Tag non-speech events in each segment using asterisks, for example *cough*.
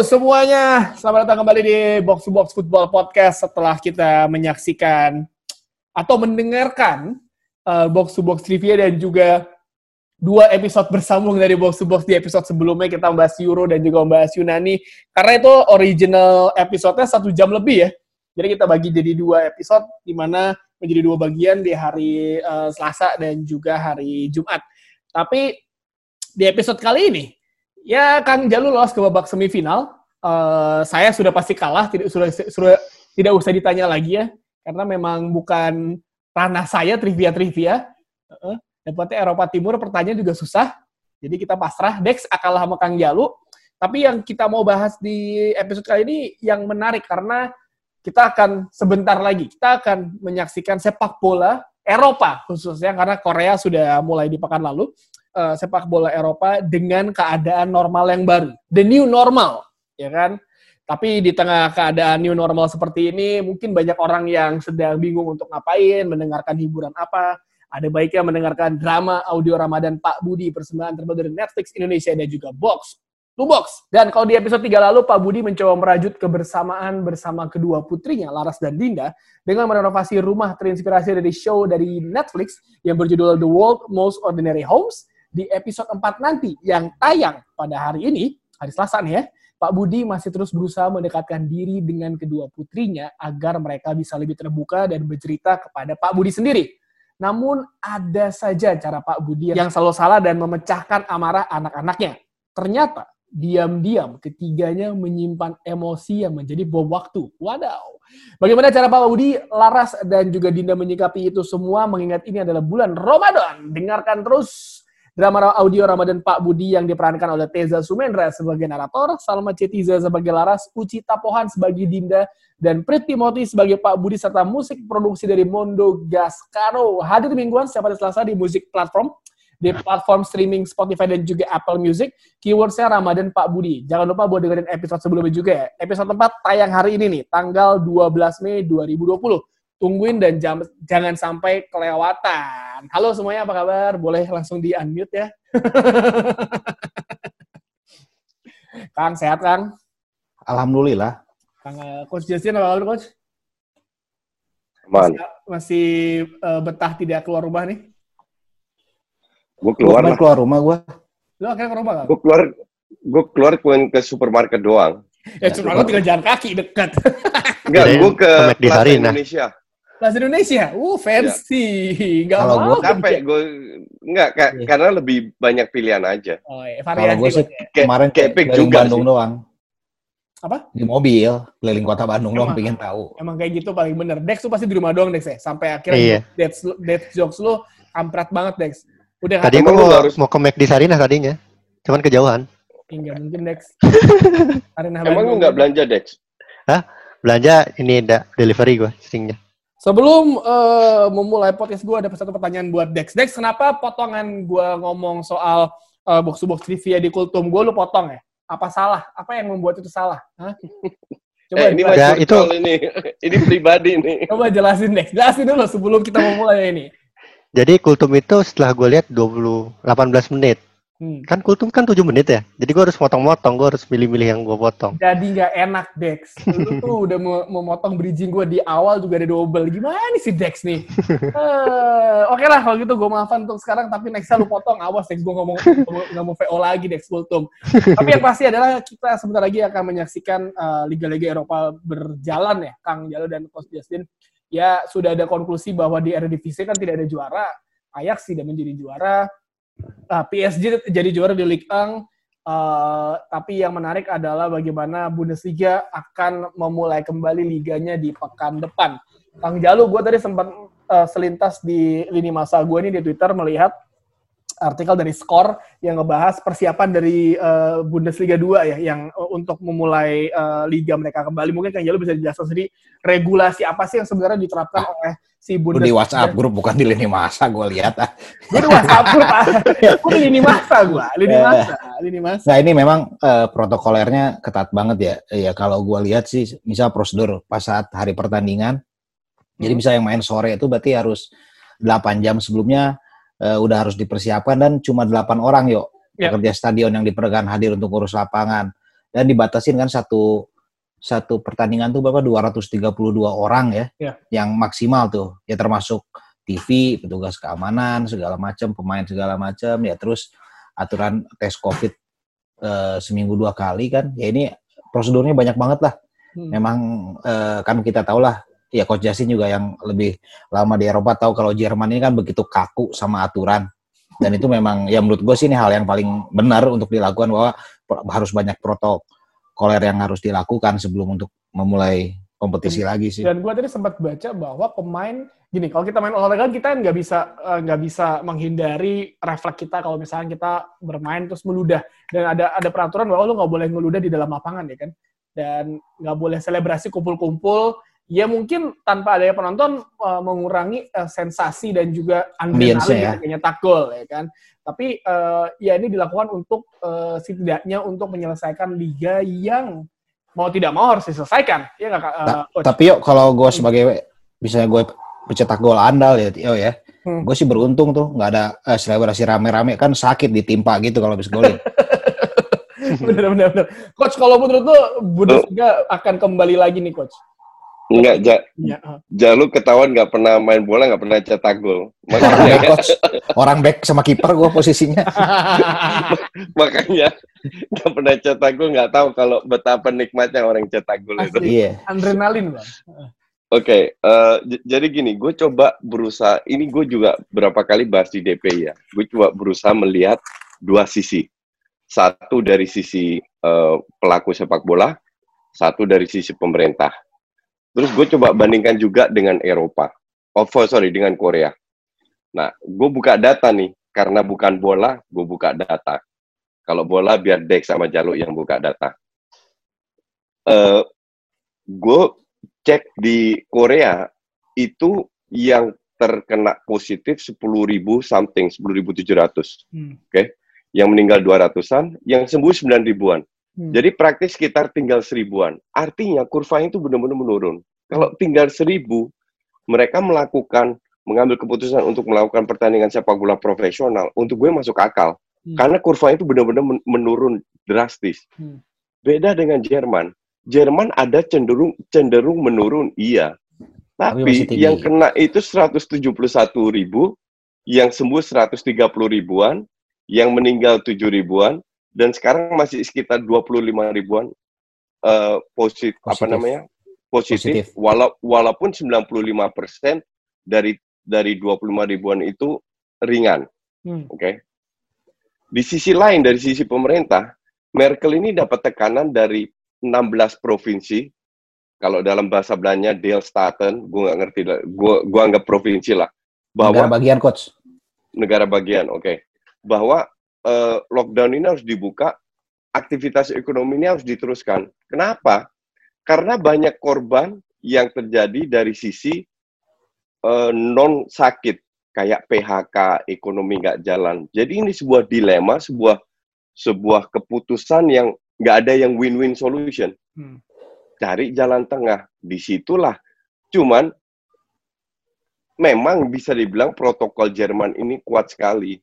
Semuanya, selamat datang kembali di Box to Box Football Podcast. Setelah kita menyaksikan atau mendengarkan uh, Box to Box Trivia dan juga dua episode bersambung dari Box to Box di episode sebelumnya kita membahas Euro dan juga membahas Yunani. Karena itu original episodenya satu jam lebih ya. Jadi kita bagi jadi dua episode di mana menjadi dua bagian di hari uh, Selasa dan juga hari Jumat. Tapi di episode kali ini Ya, Kang Jalu lolos ke babak semifinal. Uh, saya sudah pasti kalah, tidak sudah, sudah tidak usah ditanya lagi ya, karena memang bukan ranah saya trivia-trivia. Uh, dapatnya Eropa Timur, pertanyaan juga susah. Jadi kita pasrah. Dex kalah sama Kang Jalu. Tapi yang kita mau bahas di episode kali ini yang menarik karena kita akan sebentar lagi kita akan menyaksikan sepak bola Eropa khususnya karena Korea sudah mulai di pekan lalu uh, sepak bola Eropa dengan keadaan normal yang baru, the new normal, ya kan? Tapi di tengah keadaan new normal seperti ini, mungkin banyak orang yang sedang bingung untuk ngapain, mendengarkan hiburan apa. Ada baiknya mendengarkan drama audio Ramadan Pak Budi, persembahan terbaru dari Netflix Indonesia dan juga Box. Box. Dan kalau di episode 3 lalu, Pak Budi mencoba merajut kebersamaan bersama kedua putrinya, Laras dan Dinda, dengan merenovasi rumah terinspirasi dari show dari Netflix yang berjudul The World Most Ordinary Homes di episode 4 nanti yang tayang pada hari ini, hari Selasa nih ya, Pak Budi masih terus berusaha mendekatkan diri dengan kedua putrinya agar mereka bisa lebih terbuka dan bercerita kepada Pak Budi sendiri. Namun ada saja cara Pak Budi yang selalu salah dan memecahkan amarah anak-anaknya. Ternyata diam-diam ketiganya menyimpan emosi yang menjadi bom waktu. Wadaw. Bagaimana cara Pak Budi, Laras, dan juga Dinda menyikapi itu semua mengingat ini adalah bulan Ramadan? Dengarkan terus Drama audio Ramadan Pak Budi yang diperankan oleh Teza Sumendra sebagai narator, Salma Cetiza sebagai Laras, Uci Tapohan sebagai Dinda, dan Priti Moti sebagai Pak Budi serta musik produksi dari Mondo Gascaro. Hadir mingguan setiap hari Selasa di musik platform di platform streaming Spotify dan juga Apple Music. Keywordnya Ramadan Pak Budi. Jangan lupa buat dengerin episode sebelumnya juga ya. Episode 4 tayang hari ini nih, tanggal 12 Mei 2020 tungguin dan jam, jangan sampai kelewatan. Halo semuanya, apa kabar? Boleh langsung di unmute ya. *laughs* Kang, sehat Kang? Alhamdulillah. Kang, uh, Coach Justin, apa kabar Coach? Masih, masih uh, betah tidak keluar rumah nih? Gue keluar lah. keluar rumah gue. Lu akhirnya ke rumah Kang? Gue keluar, gue keluar ke supermarket doang. Ya, cuma lu tinggal jalan kaki dekat. Enggak, gue ke di Plaza Sarina. Indonesia. Plaza Indonesia, uh fancy, nggak Kalau mau. gua Capek, gue enggak ka- Iya. karena lebih banyak pilihan aja. Oh, iya, Kalau gue sih ya. Kayak- kemarin kayak Epic keliling juga Bandung sih. doang. Apa? Di mobil, keliling kota Bandung doang, Emang. pengen tahu. Emang kayak gitu paling bener. Dex tuh pasti di rumah doang Dex ya. Sampai akhirnya Iya. Dex, Dex jokes lu kampret banget Dex. Udah Tadi Emang mau lu harus- mau ke McD Sarina tadinya. Cuman kejauhan. Enggak mungkin Dex. *laughs* Emang lu nggak belanja Dex? Belanja ini ada delivery gue seringnya. Sebelum eh, memulai podcast gue ada satu pertanyaan buat Dex. Dex, kenapa potongan gue ngomong soal eh, box to box trivia di kultum gue lu potong ya? Apa salah? Apa yang membuat itu salah? Hah? *laughs* Coba, eh, ini jelasin. Ya, itu- ini. *laughs* ini pribadi nih. coba jelasin Dex. Jelasin dulu sebelum kita memulai ini. Jadi kultum itu setelah gue lihat 20 18 menit. Hmm. Kan kultum kan 7 menit ya. Jadi gue harus motong-motong, gue harus milih-milih yang gue potong. Jadi nggak enak Dex. *laughs* Lu tuh udah mau memotong bridging gue di awal juga ada double. Gimana nih si Dex nih? *laughs* Eh, Oke lah kalau gitu gue maafan untuk sekarang. Tapi nextnya lu potong. Awas Dex gue ngomong nggak mau VO lagi Dex Kultum. Tapi yang pasti adalah kita sebentar lagi akan menyaksikan eh, liga-liga Eropa berjalan ya. Kang Jalo dan Coach Justin. Ya sudah ada konklusi bahwa di Eredivisie kan tidak ada juara. Ajax tidak menjadi juara. Ah, PSG jadi juara di Ligue 1. Uh, tapi yang menarik adalah bagaimana Bundesliga akan memulai kembali liganya di pekan depan. Kang Jalu, gue tadi sempat uh, selintas di lini masa gue ini di Twitter melihat artikel dari Skor yang ngebahas persiapan dari eh, Bundesliga 2 ya yang eh, untuk memulai eh, liga mereka kembali. Mungkin Kang Jalu bisa dijelaskan sendiri regulasi apa sih yang sebenarnya diterapkan oleh si Bundesliga. di WhatsApp grup bukan di lini masa gue lihat ah. Gue di WhatsApp group, Pak. Gue di lini masa gue, lini masa, lini masa. Nah ini memang eh, protokolernya ketat banget ya. Ya kalau gue lihat sih, misal prosedur pas saat hari pertandingan, jadi Hmm. bisa yang main sore itu berarti harus 8 jam sebelumnya eh, udah harus dipersiapkan dan cuma 8 orang yuk. Ya. pekerja stadion yang diperlukan hadir untuk urus lapangan. Dan dibatasin kan satu satu pertandingan tuh berapa? 232 orang ya, Ya. yang maksimal tuh. Ya termasuk TV petugas keamanan segala macam pemain segala macam ya terus aturan tes covid eh, seminggu dua kali kan. Ya ini prosedurnya banyak banget lah. Hmm. memang eh, kan kita tahu lah ya coach Jasin juga yang lebih lama di Eropa tahu kalau Jerman ini kan begitu kaku sama aturan. Dan itu memang ya menurut gue sih ini hal yang paling benar untuk dilakukan bahwa harus banyak protokoler yang harus dilakukan sebelum untuk memulai kompetisi lagi sih. Dan gue tadi sempat baca bahwa pemain gini, kalau kita main olahraga kita nggak bisa eh, nggak bisa menghindari refleks kita kalau misalnya kita bermain terus meludah. Dan ada ada peraturan bahwa lu nggak boleh ngeludah di dalam lapangan ya kan? Dan nggak boleh selebrasi kumpul-kumpul ya mungkin tanpa adanya penonton eh, mengurangi eh, sensasi dan juga adrenalin ya. nyetak gol ya kan tapi eh, ya ini dilakukan untuk eh, setidaknya untuk menyelesaikan liga yang mau tidak mau harus diselesaikan ya Kak, eh, Coach? Tapi yuk kalau gue sebagai misalnya gue pencetak gol andal ya, yo ya, Hmm. gue sih beruntung tuh nggak ada eh, selebrasi rame-rame kan sakit ditimpa gitu kalau habis golin. *laughs* *laughs* bener bener bener. Coach kalau menurut lu Bundesliga akan kembali lagi nih coach. Enggak, ja, Ya. Jalu ketahuan nggak pernah main bola, nggak pernah cetak gol. orang Makanya, back orang back sama kiper gue posisinya. *laughs* makanya nggak pernah cetak gol, nggak tahu kalau betapa nikmatnya orang cetak gol itu. Iya. Adrenalin bang. Oke, eh, j- jadi gini, gue coba berusaha, ini gue juga berapa kali bahas di DP ya, gue coba berusaha melihat dua sisi. Satu dari sisi eh, pelaku sepak bola, satu dari sisi pemerintah. Terus gue coba bandingkan juga dengan Eropa. Oh, sorry, dengan Korea. Nah, gue buka data nih, karena bukan bola, gue buka data. Kalau bola, biar Dex sama Jaluk yang buka data. Eh, gue cek di Korea itu yang terkena positif 10.000 something, 10.700. Hmm. Yang meninggal 200-an, yang sembuh 9 ribuan. Hmm. Jadi praktis sekitar tinggal seribuan. Artinya kurvanya itu benar-benar menurun. Kalau tinggal seribu, mereka melakukan mengambil keputusan untuk melakukan pertandingan sepak bola profesional. Untuk gue masuk akal. Hmm. Karena kurvanya itu benar-benar men- menurun drastis. Hmm. Beda dengan Jerman. Jerman ada cenderung cenderung menurun, iya. Tapi yang kena itu 171 ribu, yang sembuh 130 ribuan, yang meninggal 7 ribuan, dan sekarang masih sekitar 25 ribuan eh posit, apa Positif. namanya positif, Positif. Walau, walaupun 95 persen dari dari 25 ribuan itu ringan, Hmm. oke? Di sisi lain dari sisi pemerintah, Merkel ini dapat tekanan dari 16 provinsi. Kalau dalam bahasa Belanda Delstaten, gue nggak ngerti lah. Gue gua anggap provinsi lah. Negara Bahwa bagian coach. negara bagian, oke. Bahwa eh, lockdown ini harus dibuka, aktivitas ekonomi ini harus diteruskan. Kenapa? Karena banyak korban yang terjadi dari sisi eh, non sakit, kayak PHK, ekonomi nggak jalan. Jadi ini sebuah dilema, sebuah sebuah keputusan yang nggak ada yang win-win solution. Hmm. Cari jalan tengah. Di situlah. Cuman memang bisa dibilang protokol Jerman ini kuat sekali.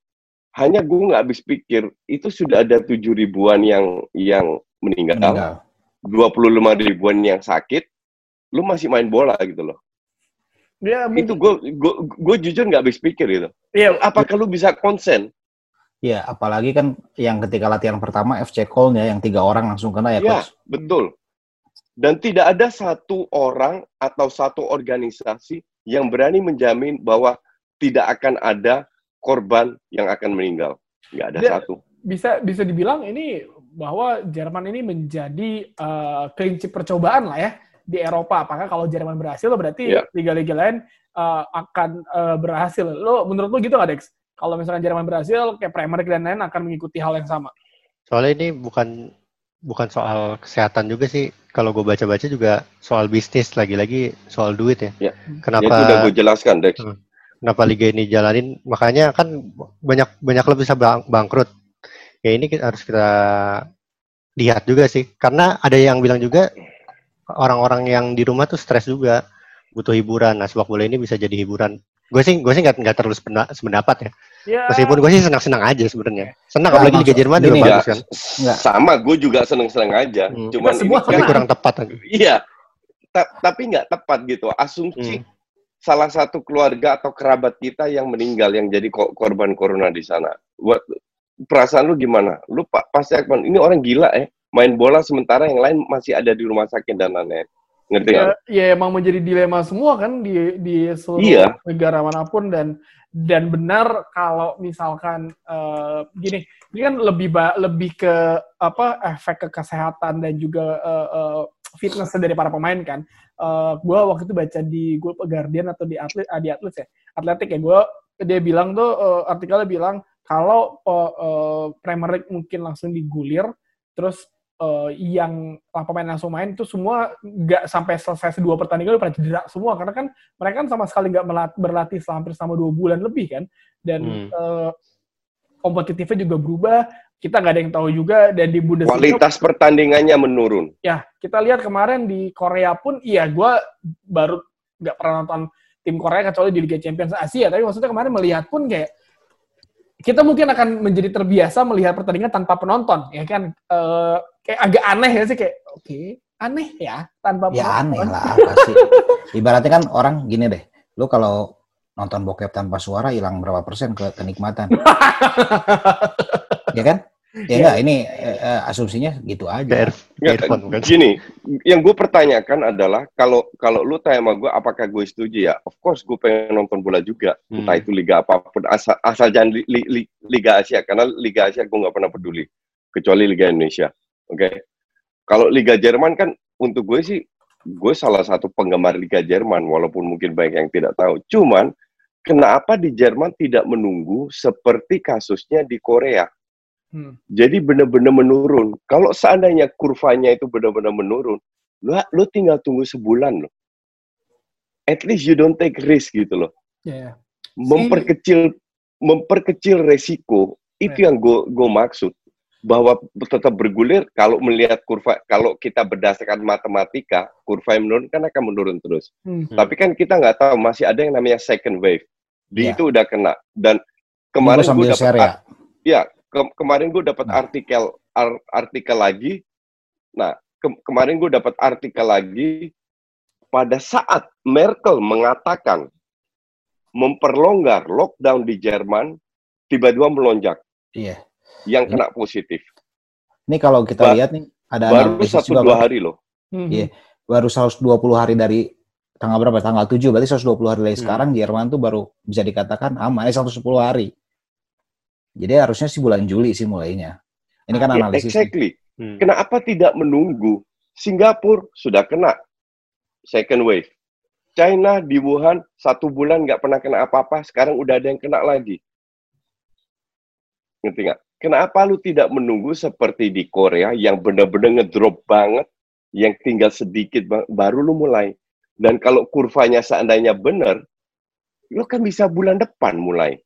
Hanya gue nggak habis pikir itu sudah ada tujuh ribuan yang yang meninggal, Meninggal. 25 ribuan yang sakit, lu masih main bola gitu loh. Ya, Itu gue gue jujur nggak habis pikir gitu. Iya, Apakah lu bisa konsen? Iya, apalagi kan yang ketika latihan pertama FC Köln ya, yang tiga orang langsung kena ya, Ya, coach. betul. Dan tidak ada satu orang atau satu organisasi yang berani menjamin bahwa tidak akan ada korban yang akan meninggal. Nggak ada Dia- satu. bisa bisa dibilang ini bahwa Jerman ini menjadi kelinci percobaan lah ya di Eropa. Apakah kalau Jerman berhasil berarti Iya. liga-liga lain eh, akan eh, berhasil. Lo menurut lo gitu nggak Dex? kalau misalkan Jerman berhasil, kayak Premier League dan lain akan mengikuti hal yang sama. Soalnya ini bukan bukan soal kesehatan juga sih. Kalau gue baca-baca juga soal bisnis lagi-lagi soal duit ya. Ya. Kenapa? Itu udah gue jelaskan, Dex. Hmm. Kenapa liga ini jalanin? Makanya kan banyak banyak klub bisa bang, bangkrut. Ya ini kita, harus kita lihat juga sih. Karena ada yang bilang juga orang-orang yang di rumah tuh stres juga butuh hiburan. Nah, sepak bola ini bisa jadi hiburan. Gue sih gue sih nggak nggak terlalu sependapat ya. Ya, Meskipun gue sih senang-senang aja sebenarnya. Senang Ya, apalagi Liga maksud- Jerman juga bagus kan. Enggak. sama gue juga seneng-seneng aja. Hmm. Cuman Kita semua ini kan- Tapi kurang tepat aja. Iya, Ta- tapi nggak tepat gitu. Asumsi Hmm. Salah satu keluarga atau kerabat kita yang meninggal yang jadi ko- korban corona di sana. Buat perasaan lu gimana? Lu pa- pasti akan ini orang gila eh main bola sementara yang lain masih ada di rumah sakit dan lain-lain. Ngerti ya, nggak? ya emang menjadi dilema semua kan di di seluruh Iya. negara mana pun dan dan benar kalau misalkan eh, gini ini kan lebih ba- lebih ke apa efek ke kesehatan dan juga eh, eh, fitness dari para pemain kan. Eh gue waktu itu baca di gue Guardian atau di atlet ah, di atlet ya atletik ya gue dia bilang tuh eh, artikelnya bilang kalau eh, eh, Premier League mungkin langsung digulir terus eh, yang lah pemain langsung main itu semua nggak sampai selesai dua pertandingan udah pada cedera semua karena kan mereka kan sama sekali nggak berlatih selama hampir selama dua bulan lebih kan dan Hmm. eh, kompetitifnya juga berubah kita nggak ada yang tahu juga dan di Bundesliga Kualitas pertandingannya menurun. ya kita lihat kemarin di Korea pun iya gue baru nggak pernah nonton tim Korea kecuali di Liga Champions Asia tapi maksudnya kemarin melihat pun kayak kita mungkin akan menjadi terbiasa melihat pertandingan tanpa penonton ya kan Eh, kayak agak aneh ya sih kayak oke aneh ya tanpa Ya aneh penonton lah apa sih. Ibaratnya kan orang gini deh. Lu kalau nonton bokep tanpa suara hilang berapa persen ke kenikmatan. *laughs* ya kan? Ya enggak, ini eh, asumsinya gitu aja. Nggak, earphone bukan? Gini, yang gue pertanyakan adalah kalau kalau lu tanya sama gue apakah gue setuju ya? Of course gue pengen nonton bola juga, Hmm. entah itu liga apa pun asal asal jangan li- li- li- liga Asia karena liga Asia gue nggak pernah peduli kecuali liga Indonesia. Oke, kalau liga Jerman kan untuk gue sih gue salah satu penggemar liga Jerman walaupun mungkin banyak yang tidak tahu. Cuman kenapa di Jerman tidak menunggu seperti kasusnya di Korea? Hmm. Jadi benar-benar menurun. Kalau seandainya kurvanya itu benar-benar menurun, lu, lu tinggal tunggu sebulan loh. At least you don't take risk gitu loh. Ya, ya. Memperkecil memperkecil resiko itu Ya. yang gue gue maksud bahwa tetap bergulir kalau melihat kurva kalau kita berdasarkan matematika kurva yang menurun kan akan menurun terus. Hmm. Hmm. Tapi kan kita nggak tahu masih ada yang namanya second wave. Di Iya. itu udah kena dan kemarin gue dapat ya. ya ke- kemarin gue dapat Nah. artikel ar- artikel lagi nah ke- kemarin gue dapat artikel lagi pada saat Merkel mengatakan memperlonggar lockdown di Jerman tiba-tiba melonjak Iya. yang kena positif Ini kalau kita Ba- lihat nih ada baru analisis satu juga dua kan. hari loh Hmm. Iya. baru 120 hari dari tanggal berapa? Tanggal 7 berarti 120 hari dari Hmm. sekarang Jerman tuh baru bisa dikatakan aman eh 110 hari. Jadi harusnya sih bulan Juli sih mulainya. Ini kan Ya, analisis. exactly. Hmm. kenapa tidak menunggu Singapura? Sudah kena second wave. China di Wuhan satu bulan nggak pernah kena apa-apa sekarang udah ada yang kena lagi. Ngerti nggak? Kenapa lu tidak menunggu seperti di Korea yang benar-benar ngedrop banget yang tinggal sedikit ba- baru lu mulai? Dan kalau kurvanya seandainya benar lu kan bisa bulan depan mulai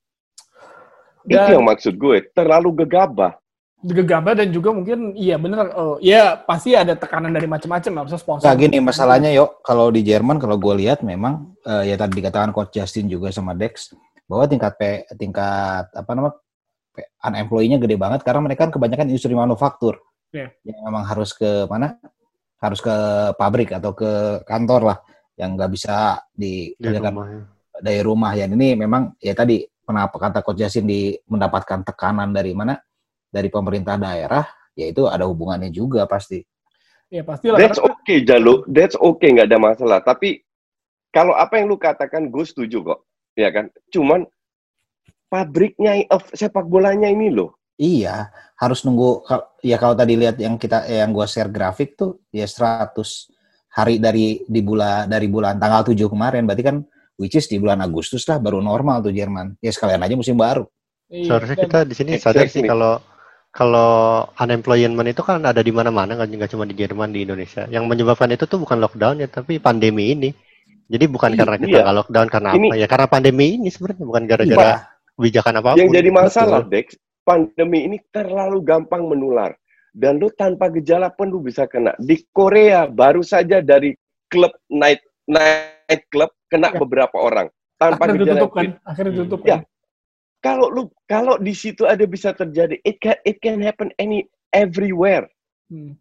itu Dan- yang maksud gue terlalu gegabah. Gegabah dan juga mungkin iya bener oh, ya pasti ada tekanan dari macam-macam lah bisa sponsor. Nah gini masalahnya yuk kalau di Jerman kalau gue lihat memang eh, ya tadi dikatakan coach Justin juga sama Dex bahwa tingkat P, tingkat apa nama P- unemployed-nya gede banget karena mereka kan kebanyakan industri manufaktur. Iya. yang memang harus ke mana? Harus ke pabrik atau ke kantor lah yang nggak bisa Di dikerjakan rumah, ya. dari rumah. Ya ini memang ya tadi kenapa kata coach Justin di mendapatkan tekanan dari mana dari pemerintah daerah ya itu ada hubungannya juga pasti ya pasti lah That's okay, Jalo. That's okay, nggak ada masalah. Tapi kalau apa yang lu katakan, gue setuju kok. Ya kan? Cuman pabriknya of sepak bolanya ini loh. Iya, harus nunggu ya kalau tadi lihat yang kita eh, yang gua share grafik tuh ya 100 hari dari di bulan dari bulan tanggal 7 kemarin berarti kan which is di bulan Agustus lah baru normal tuh Jerman. Ya sekalian aja musim baru. Iya, Seharusnya kita di sini sadar sih kalau kalau unemployment itu kan ada di mana-mana kan nggak cuma di Jerman di Indonesia. Yang menyebabkan itu tuh bukan lockdown ya, tapi pandemi ini. Jadi bukan karena kita iya. nggak lockdown karena Ini- apa ya? Karena pandemi ini sebenarnya bukan gara-gara Iya. kebijakan apa pun. Yang jadi masalah, Betul. Dex, pandemi ini terlalu gampang menular. Dan lu tanpa gejala pun lu bisa kena. Di Korea baru saja dari klub night night club kena Ya. beberapa orang tanpa akhirnya gejala. ditutup kan, COVID. akhirnya Hmm. ditutup Ya. Kalau lu kalau di situ ada bisa terjadi, it can it can happen any everywhere. Hmm.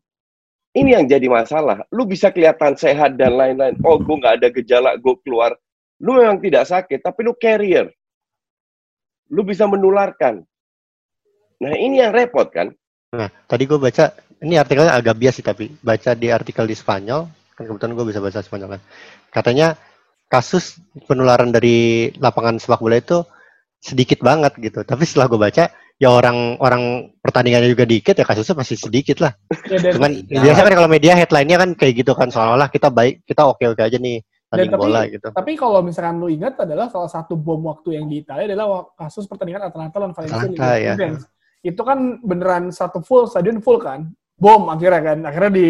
Ini yang jadi masalah. Lu bisa kelihatan sehat dan lain-lain. Oh, gue nggak ada gejala, gue keluar. Lu memang tidak sakit, tapi lu carrier. Lu bisa menularkan. Nah, ini yang repot kan? Nah, tadi gue baca, ini artikelnya agak bias sih tapi baca di artikel di Spanyol, kan kebetulan gue bisa bahasa Spanyol kan. Katanya kasus penularan dari lapangan sepak bola itu sedikit banget gitu. Tapi setelah gue baca, ya orang orang pertandingannya juga dikit ya kasusnya masih sedikit lah. Ya, dan, Cuman iya. biasanya kan kalau media headline-nya kan kayak gitu kan seolah-olah kita baik, kita oke-oke aja nih tanding bola gitu. tapi kalau misalkan lu ingat adalah salah satu bom waktu yang di Italia adalah kasus pertandingan Atalanta lawan Valencia Atalanta, ya. Itu kan beneran satu full stadion full kan, bom akhirnya kan, akhirnya di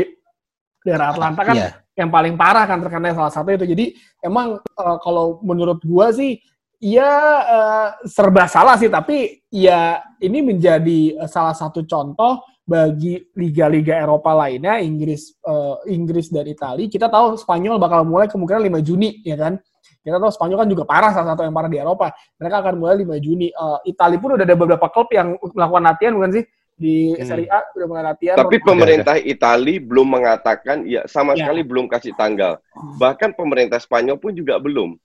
daerah Atlanta kan Iya. yang paling parah kan terkena salah satu itu. Jadi emang eh, kalau menurut gua sih ya eh, serba salah sih tapi ya ini menjadi eh, salah satu contoh bagi liga-liga Eropa lainnya Inggris eh, Inggris dan Italia. Kita tahu Spanyol bakal mulai kemungkinan 5 Juni ya kan. Kita tahu Spanyol kan juga parah salah satu yang parah di Eropa. Mereka akan mulai 5 Juni. Eh, Italia pun udah ada beberapa klub yang melakukan latihan bukan sih di Hmm. Serie A udah mulai latihan. Tapi pemerintah Italia belum mengatakan, ya sama Ya. sekali belum kasih tanggal. Hmm. Bahkan pemerintah Spanyol pun juga belum.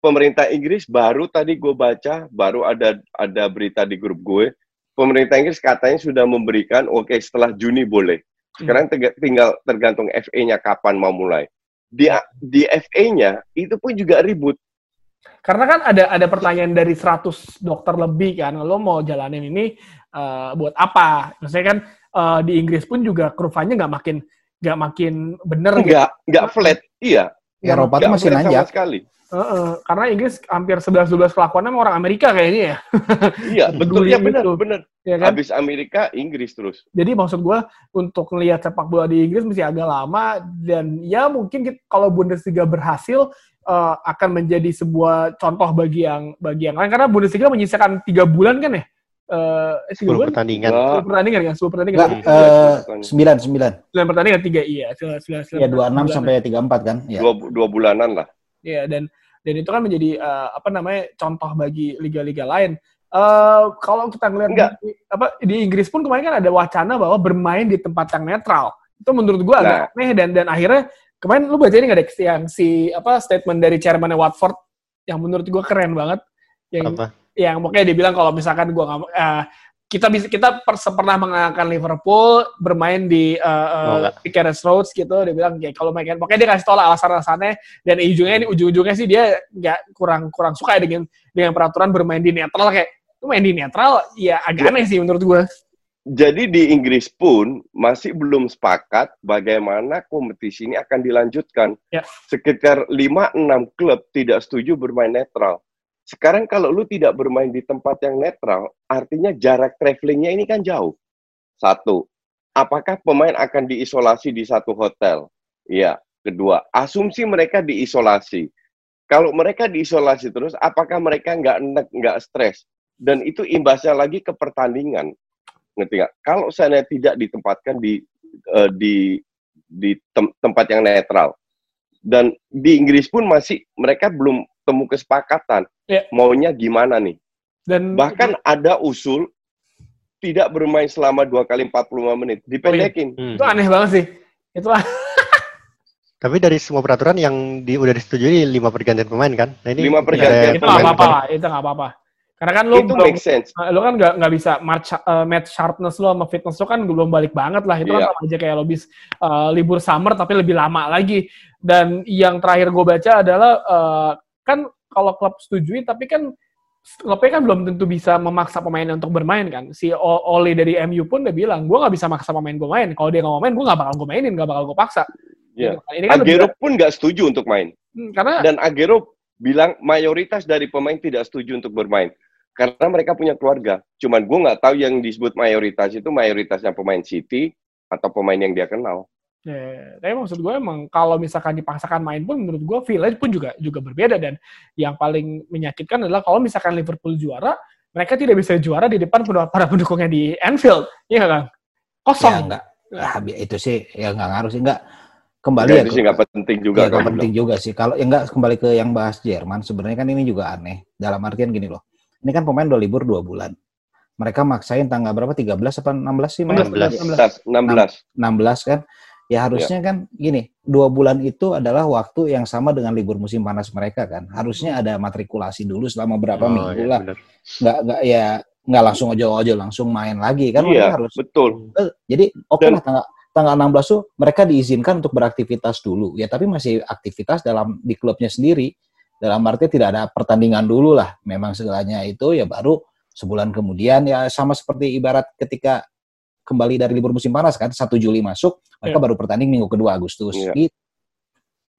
Pemerintah Inggris baru tadi gue baca, baru ada ada berita di grup gue. Pemerintah Inggris katanya sudah memberikan, oke setelah Juni boleh. Sekarang tega- tinggal tergantung FA-nya kapan mau mulai. Di di FA-nya itu pun juga ribut. Karena kan ada ada pertanyaan dari 100 dokter lebih kan, lo mau jalanin ini eh, buat apa? Maksudnya kan eh, di Inggris pun juga kurvanya nggak makin nggak makin bener gitu. Enggak, enggak flat. Iya, Eropa tuh enggak masih nanjak. sekali. Heeh, karena Inggris hampir 11-12 kelakuannya sama orang Amerika kayaknya ya. *laughs* Iya, betul. Ya benar, itu. benar. ya kan? Habis Amerika, Inggris terus. Jadi maksud gue untuk ngelihat sepak bola di Inggris mesti agak lama dan ya mungkin kita- kalau Bundesliga berhasil eh, akan menjadi sebuah contoh bagi yang bagi yang lain karena Bundesliga menyisakan tiga bulan kan ya? Eh, eh, tiga 10 bulan? pertandingan. Enggak. 10 pertandingan kan? 10 pertandingan. Enggak, eh, sembilan, sembilan. 9 pertandingan, 3 iya. 9, 9, 9 Ya, dua enam sampai tiga empat kan? Ya. Dua, dua bulanan lah. Iya, dan dan itu kan menjadi eh, apa namanya contoh bagi liga-liga lain. Eh kalau kita ngelihat Enggak. di, apa di Inggris pun kemarin kan ada wacana bahwa bermain di tempat yang netral. Itu menurut gua agak Nah. aneh dan dan akhirnya kemarin lu baca ini nggak ada yang si apa statement dari chairman Watford yang menurut gua keren banget yang Apa? yang pokoknya dia bilang kalau misalkan gua nggak eh, kita bisa kita per, pernah mengalahkan Liverpool bermain di uh, Oh, enggak. Carroll Roads gitu dia bilang kayak kalau mereka pokoknya dia kasih tau lah alasan-alasannya dan ujungnya ini ujung-ujungnya sih dia nggak kurang kurang suka ya dengan dengan peraturan bermain di netral kayak lu main di netral ya agak Ya. aneh sih menurut gua Jadi di Inggris pun masih belum sepakat bagaimana kompetisi ini akan dilanjutkan. Ya. Sekitar 5-6 klub tidak setuju bermain netral. Sekarang kalau lu tidak bermain di tempat yang netral, artinya jarak travelingnya ini kan jauh. Satu, apakah pemain akan diisolasi di satu hotel? Iya. Kedua, asumsi mereka diisolasi. Kalau mereka diisolasi terus, apakah mereka nggak enek, nggak stres? Dan itu imbasnya lagi ke pertandingan ngerti nggak? Kalau saya tidak ditempatkan di eh, di di tem- tempat yang netral dan di Inggris pun masih mereka belum temu kesepakatan Ya. maunya gimana nih. dan Bahkan ada usul tidak bermain selama dua kali 45 menit, dipendekin. Hmm. itu aneh banget sih itu *laughs* Tapi dari semua peraturan yang di, udah disetujui lima pergantian pemain kan? Nah, ini Lima pergantian ada itu nggak pemain. apa-apa lah itu nggak apa-apa karena kan lu Itu belum make sense. Nah, lo kan nggak nggak bisa match uh, match sharpness lo sama fitness lo kan belum balik banget lah itu kan Iya. sama aja kayak lo bis uh, libur summer tapi lebih lama lagi dan yang terakhir gue baca adalah uh, kan kalau klub setujui tapi kan klubnya kan belum tentu bisa memaksa pemainnya untuk bermain kan si O- Ole dari MU pun udah bilang gue nggak bisa maksa pemain gue main kalau dia nggak mau main gue nggak bakal gue mainin nggak bakal gue paksa Iya. Gitu kan. ini kan lebih- Agero pun nggak setuju untuk main Hmm, karena dan Agero bilang mayoritas dari pemain tidak setuju untuk bermain. Karena mereka punya keluarga. Cuman gue nggak tahu yang disebut mayoritas itu mayoritasnya pemain City atau pemain yang dia kenal. Ya, tapi maksud gue emang kalau misalkan dipaksakan main pun menurut gue village pun juga juga berbeda dan yang paling menyakitkan adalah kalau misalkan Liverpool juara mereka tidak bisa juara di depan para pendukungnya di Anfield, iya kan? Kosong. Ya, enggak. Nah, itu sih ya nggak ngaruh sih enggak kembali ya, ya itu sih nggak penting juga. Ya, nggak penting juga sih. Kalau ya enggak kembali ke yang bahas Jerman, sebenarnya kan ini juga aneh. Dalam artian gini loh. Ini kan pemain udah libur dua bulan. Mereka maksain tanggal berapa? 13 apa 16 sih? 16. 16. 16. 16 kan? Ya harusnya ya. kan gini, dua bulan itu adalah waktu yang sama dengan libur musim panas mereka kan. Harusnya ada matrikulasi dulu selama berapa oh, minggu ya, lah. Nggak nggak ya nggak langsung ojo-ojo langsung main lagi kan? Iya, harus. betul. Eh, jadi oke okay lah tanggal tanggal 16 tuh mereka diizinkan untuk beraktivitas dulu ya tapi masih aktivitas dalam di klubnya sendiri dalam arti tidak ada pertandingan dulu lah memang segalanya itu ya baru sebulan kemudian ya sama seperti ibarat ketika kembali dari libur musim panas kan 1 Juli masuk mereka ya. baru pertanding minggu kedua Agustus ya. gitu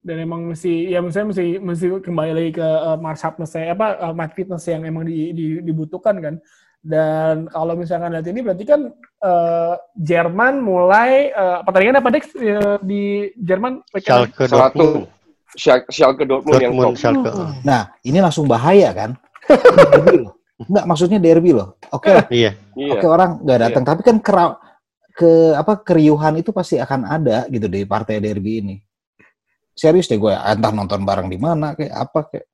dan emang mesti ya misalnya mesti mesti kembali lagi ke uh, Mars Fitness apa uh, Mars Fitness yang emang di, di, dibutuhkan kan dan kalau misalkan lihat ini berarti kan uh, Jerman mulai uh, pertandingan apa Dex uh, di Jerman? Schalke Dortmund. Schalke Dortmund, yang top. Schalke. Nah, ini langsung bahaya kan? Enggak, maksudnya derby loh. Oke okay. Iya. Oke okay, orang nggak datang, iya. tapi kan kera ke apa keriuhan itu pasti akan ada gitu di partai derby ini. Serius deh gue, entah nonton bareng di mana kayak apa kayak.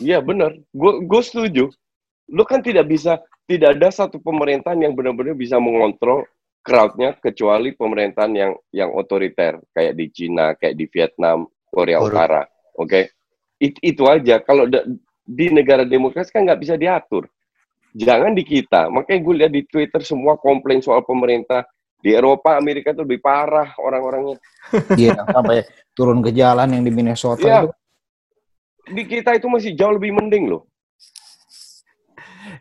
Iya benar, gue gue setuju. Lu kan tidak bisa tidak ada satu pemerintahan yang benar-benar bisa mengontrol crowdnya kecuali pemerintahan yang yang otoriter kayak di Cina, kayak di Vietnam, Korea Utara. Oke, okay? It, itu aja. Kalau di negara demokrasi kan nggak bisa diatur. Jangan di kita. Makanya gue lihat di Twitter semua komplain soal pemerintah di Eropa, Amerika itu lebih parah orang-orangnya. Iya, sampai turun ke jalan yang di Minnesota ya. itu. Di kita itu masih jauh lebih mending loh.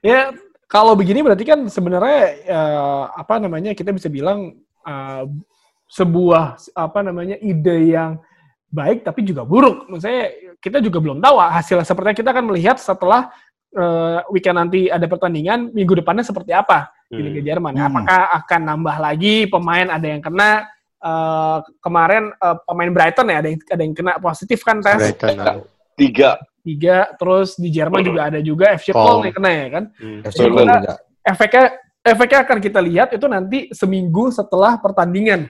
Ya, kalau begini berarti kan sebenarnya uh, apa namanya kita bisa bilang uh, sebuah apa namanya ide yang baik tapi juga buruk. Maksudnya kita juga belum tahu hasil sepertinya kita akan melihat setelah uh, weekend nanti ada pertandingan minggu depannya seperti apa hmm. di Liga Jerman. Hmm. Apakah akan nambah lagi pemain ada yang kena uh, kemarin uh, pemain Brighton ya ada yang ada yang kena positif kan tes. Brighton. Tiga tiga terus di Jerman juga ada juga FC Köln yang kena ya kan hmm. FC Köln juga efeknya efeknya akan kita lihat itu nanti seminggu setelah pertandingan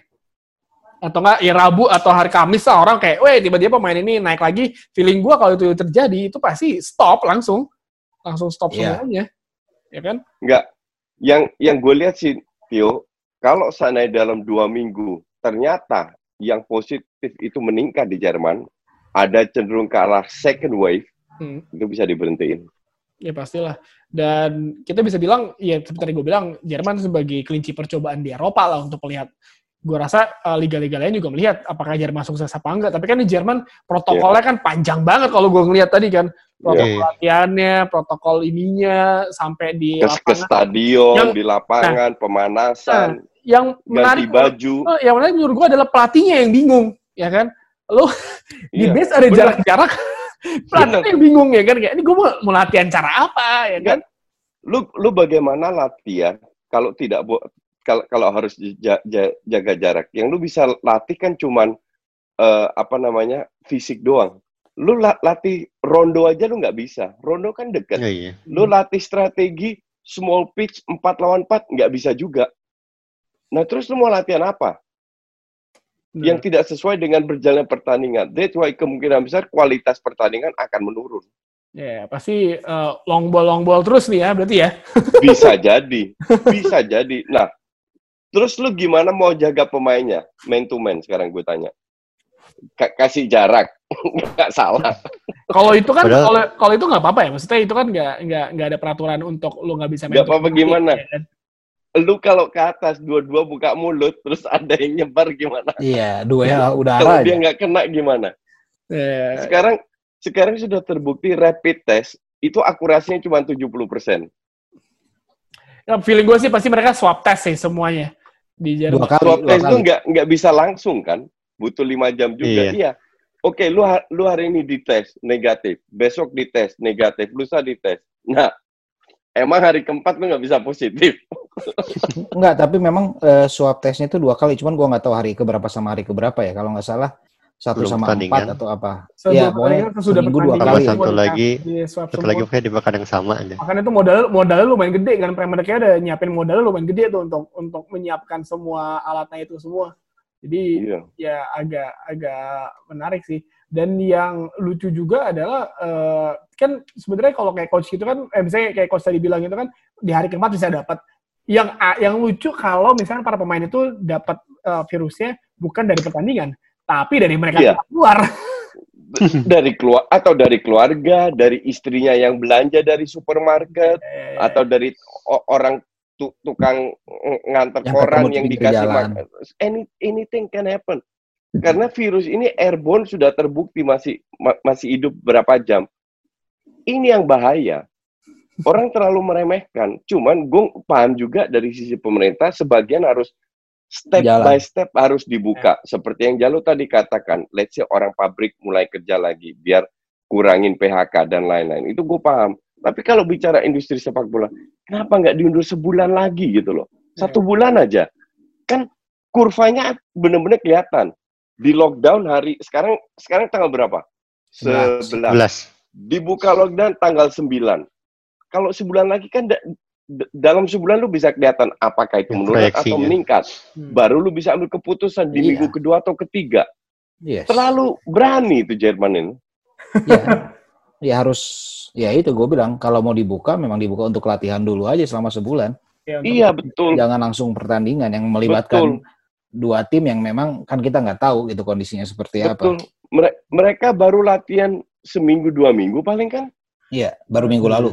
atau enggak ya Rabu atau hari Kamis lah orang kayak, weh tiba-tiba pemain ini naik lagi. Feeling gua kalau itu terjadi itu pasti stop langsung, langsung stop yeah. semuanya, ya kan? Enggak. Yang yang gue lihat sih, Tio, kalau sana dalam dua minggu ternyata yang positif itu meningkat di Jerman, ada cenderung ke arah second wave, hmm. itu bisa diberhentiin. Ya pastilah. Dan kita bisa bilang, ya seperti gue bilang, Jerman sebagai kelinci percobaan di Eropa lah untuk melihat. Gue rasa uh, liga-liga lain juga melihat apakah Jerman sukses apa enggak. Tapi kan di Jerman protokolnya yeah. kan panjang banget kalau gue ngelihat tadi kan. Protokol yeah. latihannya, protokol ininya, sampai di ke, ke stadion, yang, di lapangan, nah, pemanasan, nah, yang menarik, baju. Uh, yang menarik menurut gue adalah pelatihnya yang bingung, ya kan? lo di iya, base ada jarak-jarak pelatih yang bingung ya kan kayak ini gue mau, mau latihan cara apa ya kan lu lu bagaimana latihan kalau tidak kalau kalau harus jaga jarak yang lu bisa latih kan cuman uh, apa namanya fisik doang lu latih rondo aja lu nggak bisa rondo kan deket ya, iya. lu latih strategi small pitch 4 lawan 4 nggak bisa juga nah terus lu mau latihan apa hmm. yang tidak sesuai dengan berjalan pertandingan. That's why kemungkinan besar kualitas pertandingan akan menurun. Ya, yeah, pasti uh, long ball long ball terus nih ya, berarti ya. bisa *laughs* jadi, bisa jadi. Nah, terus lu gimana mau jaga pemainnya, man to man sekarang gue tanya. K kasih jarak, *laughs* nggak salah. Kalau itu kan, kalau kalau itu nggak apa-apa ya, maksudnya itu kan nggak nggak nggak ada peraturan untuk lu nggak bisa. Nggak apa-apa gimana? Ya, kan? lu kalau ke atas dua-dua buka mulut terus *laughs* ada yang nyebar gimana? Iya, dua ya udara. Kalau dia nggak kena gimana? Yeah. Sekarang sekarang sudah terbukti rapid test itu akurasinya cuma 70 persen. Ya, feeling gue sih pasti mereka swab test sih semuanya di Jerman. Swab test itu nggak nggak bisa langsung kan, butuh lima jam juga. Iya. iya. Oke, lu lu hari ini dites negatif, besok dites negatif, lusa dites. Nah, emang hari keempat lu nggak bisa positif. *laughs* Enggak, tapi memang eh, swab testnya itu dua kali. Cuman gua nggak tahu hari keberapa sama hari keberapa ya. Kalau nggak salah satu Belum sama pertandingan. empat atau apa. Iya, pokoknya pertandingan, sesudah seminggu dua pertandingan, kali. Satu di- lagi, Satu semua. lagi kayak di pekan yang sama aja. Makanya itu modal modalnya lumayan gede kan Premier League ada nyiapin modalnya lumayan gede tuh untuk untuk menyiapkan semua alatnya itu semua. Jadi Iya. ya agak agak menarik sih. Dan yang lucu juga adalah eh, kan sebenarnya kalau kayak coach gitu kan, eh, misalnya kayak coach tadi bilang itu kan di hari keempat bisa dapat. Yang yang lucu kalau misalnya para pemain itu dapat eh, virusnya bukan dari pertandingan, tapi dari mereka Iya. keluar. *laughs* dari keluar atau dari keluarga, dari istrinya yang belanja dari supermarket Eh, atau dari orang tu- tukang ng- ngantar Yang koran yang dikasih makan. Any, anything can happen. Karena virus ini airborne sudah terbukti masih ma- masih hidup berapa jam. Ini yang bahaya. Orang terlalu meremehkan. Cuman gue paham juga dari sisi pemerintah sebagian harus step Jalan. by step harus dibuka. Seperti yang Jalu tadi katakan, let's say orang pabrik mulai kerja lagi biar kurangin PHK dan lain-lain. Itu gue paham. Tapi kalau bicara industri sepak bola, kenapa nggak diundur sebulan lagi gitu loh? Satu bulan aja. Kan kurvanya bener-bener kelihatan. Di lockdown hari sekarang sekarang tanggal berapa? Sebelas. 11. 11. Dibuka lockdown tanggal 9. Kalau sebulan lagi kan dalam sebulan lu bisa kelihatan apakah itu menurun atau meningkat. Hmm. Baru lu bisa ambil keputusan di Iya. minggu kedua atau ketiga. Yes. Terlalu berani itu Jerman ini. ya, ya harus ya itu gue bilang kalau mau dibuka memang dibuka untuk latihan dulu aja selama sebulan. ya, untuk- Iya betul. Jangan langsung pertandingan yang melibatkan Betul. dua tim yang memang kan kita nggak tahu gitu kondisinya seperti Betul. apa. Mere- mereka baru latihan seminggu dua minggu paling kan. Iya, baru minggu lalu.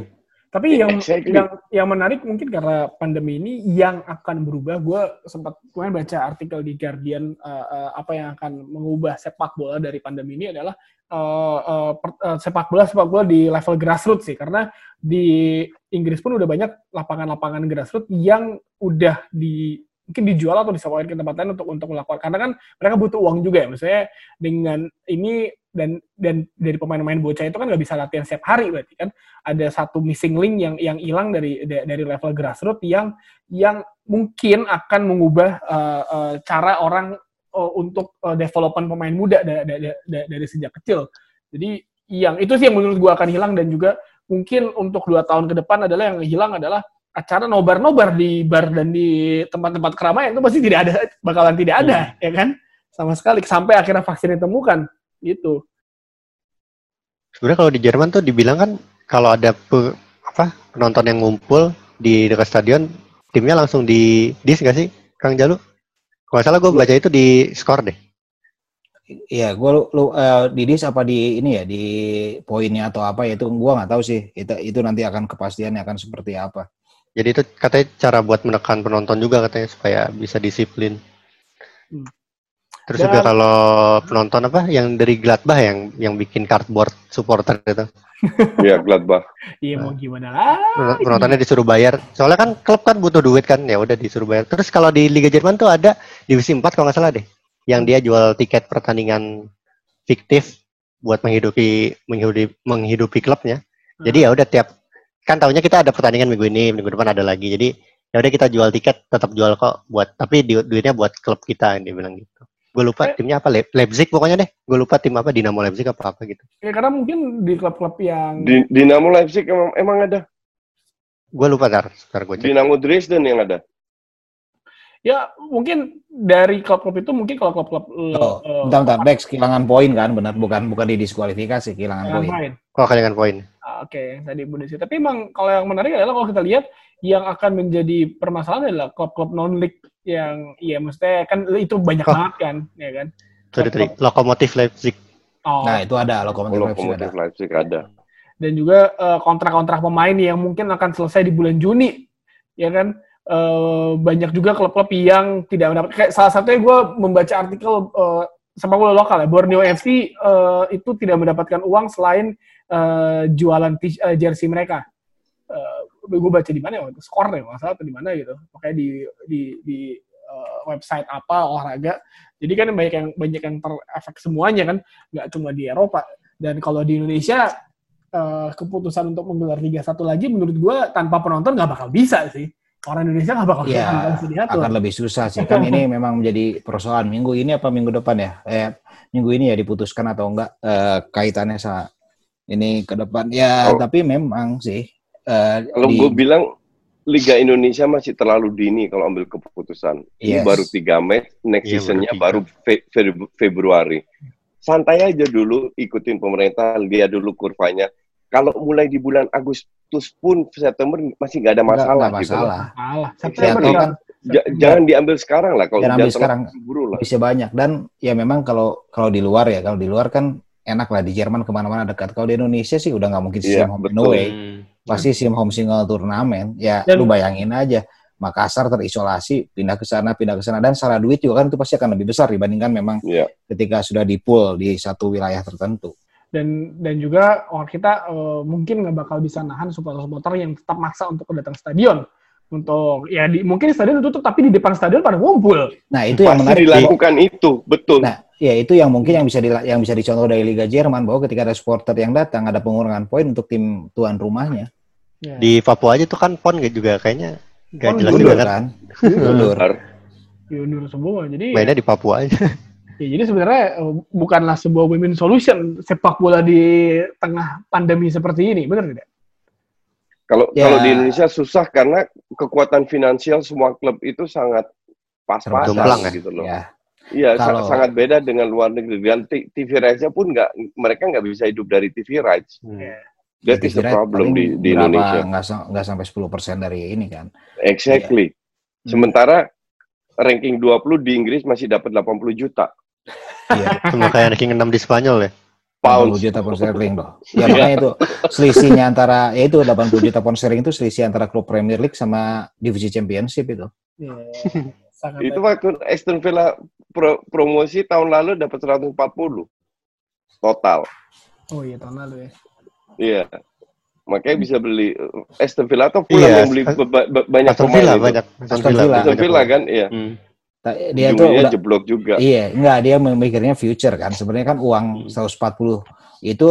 Tapi yang Exactly. yang yang menarik mungkin karena pandemi ini yang akan berubah. Gue sempat kemarin baca artikel di Guardian eh, eh, apa yang akan mengubah sepak bola dari pandemi ini adalah eh, eh, per- eh, sepak bola sepak bola di level grassroots sih. Karena di Inggris pun udah banyak lapangan-lapangan grassroots yang udah di mungkin dijual atau disewain ke tempat lain untuk untuk melakukan. Karena kan mereka butuh uang juga ya. Misalnya dengan ini dan dan dari pemain-pemain bocah itu kan nggak bisa latihan setiap hari berarti kan. Ada satu missing link yang yang hilang dari da- dari level grassroots yang yang mungkin akan mengubah uh, uh, cara orang uh, untuk uh, development pemain muda da- da- da- da- dari sejak kecil. Jadi yang itu sih yang menurut gua akan hilang dan juga mungkin untuk dua tahun ke depan adalah yang hilang adalah acara nobar-nobar di bar dan di tempat-tempat keramaian itu pasti tidak ada bakalan tidak ada ya kan sama sekali sampai akhirnya vaksin ditemukan gitu. Sebenarnya kalau di Jerman tuh dibilang kan kalau ada pe- apa penonton yang ngumpul di dekat stadion, timnya langsung di dis nggak sih, Kang Jalu? Kalau salah gue baca itu di skor deh. Iya, gue lu, lu eh, di dis apa di ini ya di poinnya atau apa ya itu gue nggak tahu sih. Itu itu nanti akan kepastiannya akan seperti apa. Jadi itu katanya cara buat menekan penonton juga katanya supaya bisa disiplin. Hmm. Terus Dan- juga kalau penonton apa yang dari Gladbach yang yang bikin cardboard supporter itu. *laughs* Iya, Gladbach. Iya mau gimana lah. Penonton- Penontonnya disuruh bayar. Soalnya kan klub kan butuh duit kan, ya udah disuruh bayar. Terus kalau di Liga Jerman tuh ada divisi 4 kalau nggak salah deh, yang dia jual tiket pertandingan fiktif buat menghidupi menghidupi menghidupi klubnya. Jadi ya udah tiap kan tahunya kita ada pertandingan minggu ini, minggu depan ada lagi. Jadi ya udah kita jual tiket, tetap jual kok buat tapi du- duitnya buat klub kita dia bilang gitu. Gue lupa Eh. timnya apa Le- Leipzig pokoknya deh. Gue lupa tim apa Dinamo Leipzig apa apa gitu. Ya karena mungkin di klub-klub yang Di, Dinamo Leipzig emang, emang ada. Gue lupa ntar, ntar gue cek. Dinamo Dresden yang ada. ya mungkin dari klub-klub itu mungkin kalau klub-klub eh, Oh, eh, bentar, bentar, Bex kehilangan poin kan, benar bukan bukan didiskualifikasi, kehilangan yang poin. main. Kok kehilangan poin? Oke, yang tadi Bundesliga. Tapi emang kalau yang menarik adalah kalau kita lihat yang akan menjadi permasalahan adalah klub-klub non league yang ya maksudnya kan itu banyak Oh. banget kan, ya kan? Sorry tadi, Lokomotif Leipzig. Oh, Nah, itu ada lokomotif Leipzig ada. Lokomotif Leipzig ada. dan juga eh, kontrak-kontrak pemain yang mungkin akan selesai di bulan Juni, ya kan? Eh, banyak juga klub-klub yang tidak mendapat. Kayak salah satunya gue membaca artikel eh, sepak bola lokal ya, Borneo FC eh, itu tidak mendapatkan uang selain eh, jualan t- eh, jersey mereka. gue baca di mana ya, waktu skor deh, nggak salah atau di mana gitu. Pokoknya di di di eh, website apa olahraga. Jadi kan banyak yang banyak yang terefek semuanya kan, nggak cuma di Eropa. Dan kalau di Indonesia eh, keputusan untuk menggelar Liga 1 lagi, menurut gue tanpa penonton nggak bakal bisa sih. Orang Indonesia nggak bakal nggak bisa diatur. akan lebih susah sih kan ini *laughs* memang menjadi persoalan minggu ini apa minggu depan ya eh minggu ini ya diputuskan atau enggak eh, kaitannya sama ini ke depan ya Oh. tapi memang sih eh, Kalau di- gue bilang Liga Indonesia masih terlalu dini kalau ambil keputusan. Ini Yes. baru tiga match, next Iya, seasonnya baru fe- Fe- Februari. Santai aja dulu, ikutin pemerintah, lihat dulu kurvanya. Kalau mulai di bulan Agustus pun September masih nggak ada masalah. enggak gitu loh. masalah Salah. Ya, September ya. kan Ja- jangan diambil sekarang lah kalau Jangan udah ambil terlalu sekarang. buru lah. bisa banyak dan ya memang kalau kalau di luar ya kalau di luar kan enak lah di Jerman ke mana-mana dekat. Kalau di Indonesia sih udah nggak mungkin Iya, sistem home and betul. away pasti sim home single turnamen. Ya Dan- lu bayangin aja Makassar terisolasi pindah ke sana pindah ke sana. Dan secara duit juga kan itu pasti akan lebih besar dibandingkan memang Iya. ketika sudah di pool di satu wilayah tertentu. Dan dan juga orang kita eh, mungkin nggak bakal bisa nahan supporter-supporter yang tetap maksa untuk datang stadion untuk ya di, mungkin stadion tutup tapi di depan stadion pada ngumpul nah itu yang Pasti menarik dilakukan itu, betul. Nah, ya itu yang mungkin yang bisa dila- yang bisa dicontoh dari Liga Jerman bahwa ketika ada supporter yang datang ada pengurangan poin untuk tim tuan rumahnya. Ya. Di Papua aja tuh kan PON juga kayaknya nggak PON jelas mundur juga kan. kan? *laughs* Mundur. Benar. diundur semua jadi Mainnya di Papua aja. *laughs* ya, jadi sebenarnya eh, bukanlah sebuah win-win solution sepak bola di tengah pandemi seperti ini benar tidak Kalau Ya. kalau di Indonesia susah karena kekuatan finansial semua klub itu sangat pas-pasan ya? gitu loh. Ya, Iya, sa- Kalau- sangat beda dengan luar negeri. Dan TV rights-nya pun nggak, mereka nggak bisa hidup dari TV rights. Hmm. That ya, is the problem di, di berapa, Indonesia. Nggak, sa- nggak sampai 10% dari ini kan. Exactly. Hmm. Sementara ranking 20 di Inggris masih dapat 80 juta Iya, *laughs* Cuma kayak ranking 6 di Spanyol ya. 80 pounds. juta pound sterling loh. Ya makanya itu selisihnya antara ya itu 80 juta pound sterling itu selisih antara klub Premier League sama divisi Championship itu. *laughs* sangat Itu waktu Aston Villa pro- promosi tahun lalu dapat 140 total. oh iya tahun lalu ya Iya. Makanya bisa beli uh, Aston Villa atau Fulham Iya, yang beli ba- ba- ba- banyak Aston pemain Villa banyak. Aston Villa. Aston banyak Villa kan, iya. Hmm. Dia tuh udah jeblok juga. Iya, enggak dia memikirnya future kan. Sebenarnya kan uang 140 itu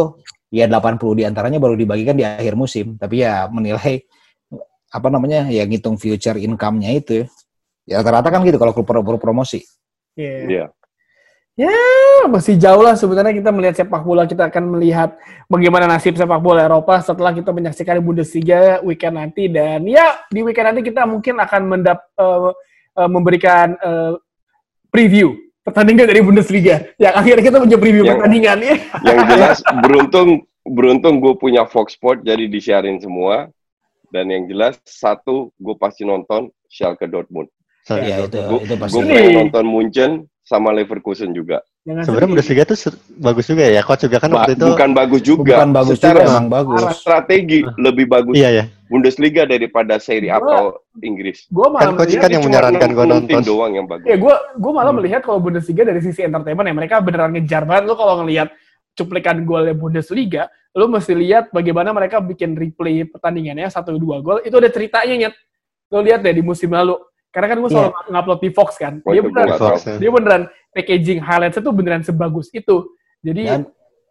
ya 80 di antaranya baru dibagikan di akhir musim. Tapi ya menilai apa namanya ya ngitung future income-nya itu. Ya rata-rata kan gitu kalau klub pro- pro- promosi. Iya. Iya. Ya, masih jauh lah sebenarnya kita melihat sepak bola kita akan melihat bagaimana nasib sepak bola Eropa setelah kita menyaksikan Bundesliga weekend nanti dan ya di weekend nanti kita mungkin akan mendap eh, eh, memberikan eh, preview pertandingan dari Bundesliga. Yang akhirnya kita punya preview Yang- pertandingan ya. Yang *laughs* jelas beruntung beruntung gue punya Fox Sport jadi disiarin semua. Dan yang jelas satu gue pasti nonton Schalke Dortmund. So, Iya itu Gue itu pasti. Ini- pengen nonton Munchen sama Leverkusen juga. Jangan Sebenarnya sedih. Bundesliga tuh ser- bagus juga ya. Coach juga kan Ba- waktu itu. bukan bagus juga. Bukan bagus Secara juga, emang bagus. strategi lebih bagus Iya ya. Bundesliga daripada Serie A Gua- atau Inggris. Gua malah Kan coach kan yang menyarankan gue 60 nonton. doang yang bagus. Ya, gue gue malah Hmm. melihat kalau Bundesliga dari sisi entertainment ya mereka beneran ngejar banget. Lo kalau ngelihat cuplikan golnya Bundesliga, lo mesti lihat bagaimana mereka bikin replay pertandingannya satu dua gol. Itu ada ceritanya nyet. Lo lihat deh di musim lalu. Karena kan gue selalu ngupload di Fox kan. Oh, Dia itu beneran, Fox, ya. dia beneran packaging highlights itu beneran sebagus itu. Jadi Dan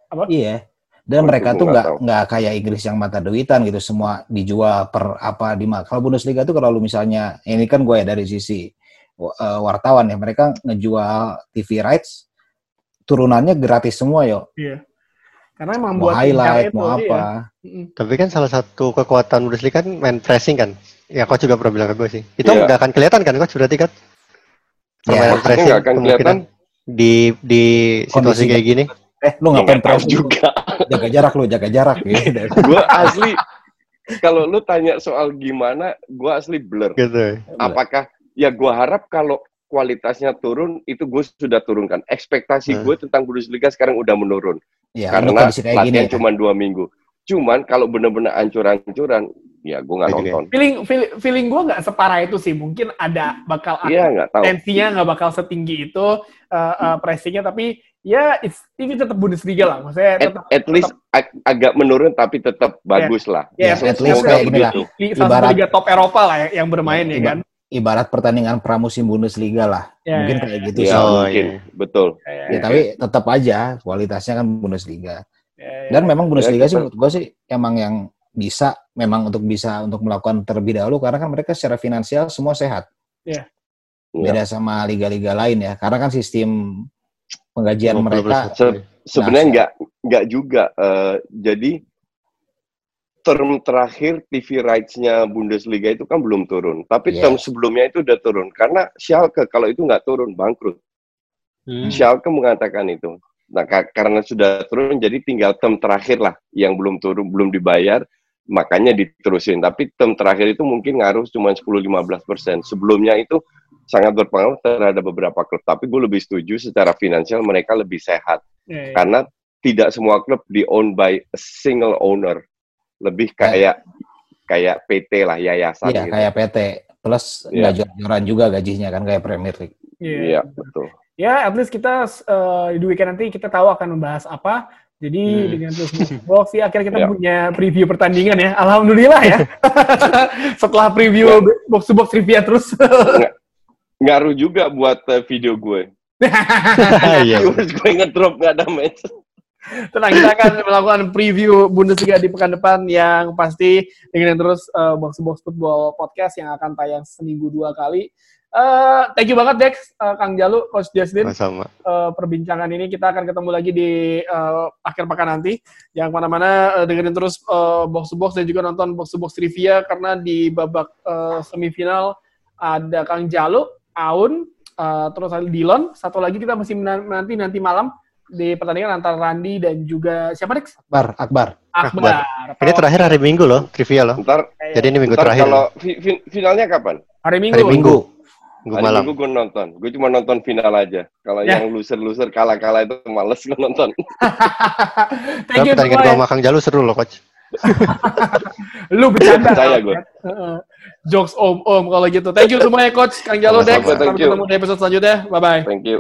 Apa? Iya. Dan Oh, mereka tuh nggak nggak kayak Inggris yang mata duitan gitu semua dijual per apa di Kalau Bundesliga tuh kalau lu misalnya ini kan gue ya dari sisi uh, wartawan ya mereka ngejual TV rights turunannya gratis semua yo. iya. Karena emang Mau buat highlight mau itu, apa. iya. Tapi kan salah satu kekuatan Bundesliga kan main pressing kan. Ya coach juga pernah bilang ke gue sih. Itu Iya. nggak akan kelihatan kan coach berarti kan? Ya, Permainan pressing nggak akan kemungkinan kelihatan di di situasi Kondisi- kayak gini. Eh lu Ya, ngapain pressing? juga. Jaga jarak lu, jaga jarak *laughs* gitu. gue asli kalau lu tanya soal gimana, gue asli blur. Gitu. Apakah ya gue harap kalau kualitasnya turun itu gue sudah turunkan. Ekspektasi Hmm. gue tentang Bundesliga sekarang udah menurun Ya, karena gini latihan ya. cuma dua minggu. Cuman kalau bener-bener ancur-ancuran, ya gue nggak Kayak gini. nonton. Feeling feeling, feeling gue nggak separah itu sih. Mungkin ada bakal ada Iya tensinya nggak bakal setinggi itu uh, uh, pressingnya tapi ya it's, ini tetap Bundesliga lah maksudnya At, tetap at least ag- agak menurun tapi tetap bagus lah. ya, Ya, at least Semoga kayak begitu. Ibarat- liga top Eropa lah yang, yang bermain ya, kan Ibarat pertandingan pramusim Bundesliga lah. Ya, Mungkin ya, kayak gitu Ya, sih. Oh, mungkin iya. betul. Ya, Ya, tapi tetap aja kualitasnya kan Bundesliga. Ya, ya. Dan memang Bundesliga sih kita- menurut gue sih emang yang bisa memang untuk bisa untuk melakukan terlebih dahulu karena kan mereka secara finansial semua sehat. Iya. Beda sama liga-liga lain ya. Karena kan sistem penggajian 50 mereka Se- sebenarnya Nah, nggak nggak juga. Eh, jadi term terakhir TV rights-nya Bundesliga itu kan belum turun, tapi Yes. term sebelumnya itu udah turun karena Schalke kalau itu nggak turun bangkrut. Hmm. Schalke mengatakan itu. Nah, ka- karena sudah turun jadi tinggal term terakhir lah yang belum turun, belum dibayar, makanya diterusin. Tapi term terakhir itu mungkin ngaruh cuma 10-15 persen. Sebelumnya itu sangat berpengaruh terhadap beberapa klub. Tapi gue lebih setuju secara finansial mereka lebih sehat Ya, ya. karena tidak semua klub di own by a single owner. Lebih kayak kayak PT lah yayasan Iya, gitu. kayak PT plus nggak jor-joran juga gajinya kan kayak Premier League. Iya. Iya, betul. Ya, at least kita uh, di weekend nanti kita tahu akan membahas apa. Jadi Hmm. dengan terus box sih akhirnya kita Ya. punya preview pertandingan ya. Alhamdulillah ya. *laughs* Setelah preview box to box trivia terus. Ngaruh juga buat eh, video gue. *laughs* Iya. gue ngedrop nggak ada match. Tenang, kita akan melakukan preview Bundesliga di pekan depan yang pasti dengan terus uh, box to box football podcast yang akan tayang seminggu dua kali. Uh, thank you banget Dex, uh, Kang Jalu, Coach Jasmine. Sama-sama. uh, perbincangan ini. Kita akan ketemu lagi di uh, akhir pekan nanti. Yang mana-mana uh, dengerin terus uh, box to box dan juga nonton box to box trivia karena di babak uh, semifinal ada Kang Jalu, Aun, uh, terus ada Dilon. Satu lagi kita masih nanti nanti malam di pertandingan antara Randi dan juga siapa Dex? Akbar, Akbar. Akbar. Ini terakhir hari Minggu loh, trivia loh. Ntar, Jadi ini minggu ntar terakhir. kalau fi- fi- finalnya kapan? hari Minggu. Hari Minggu. Hari Minggu malam. Minggu gue nonton. Gue cuma nonton final aja. Kalau Ya. yang loser-loser kalah-kalah itu males gue nonton. *laughs* Thank you pertandingan gua ya. sama Kang Jalu seru loh, Coach. *laughs* Lu bercanda. Percaya gua. Heeh. *laughs* Jokes om-om kalau gitu. Thank you semuanya Coach Kang Jalu Dex. Sama-sama, Sampai thank you. ketemu di episode selanjutnya. Bye-bye. Thank you.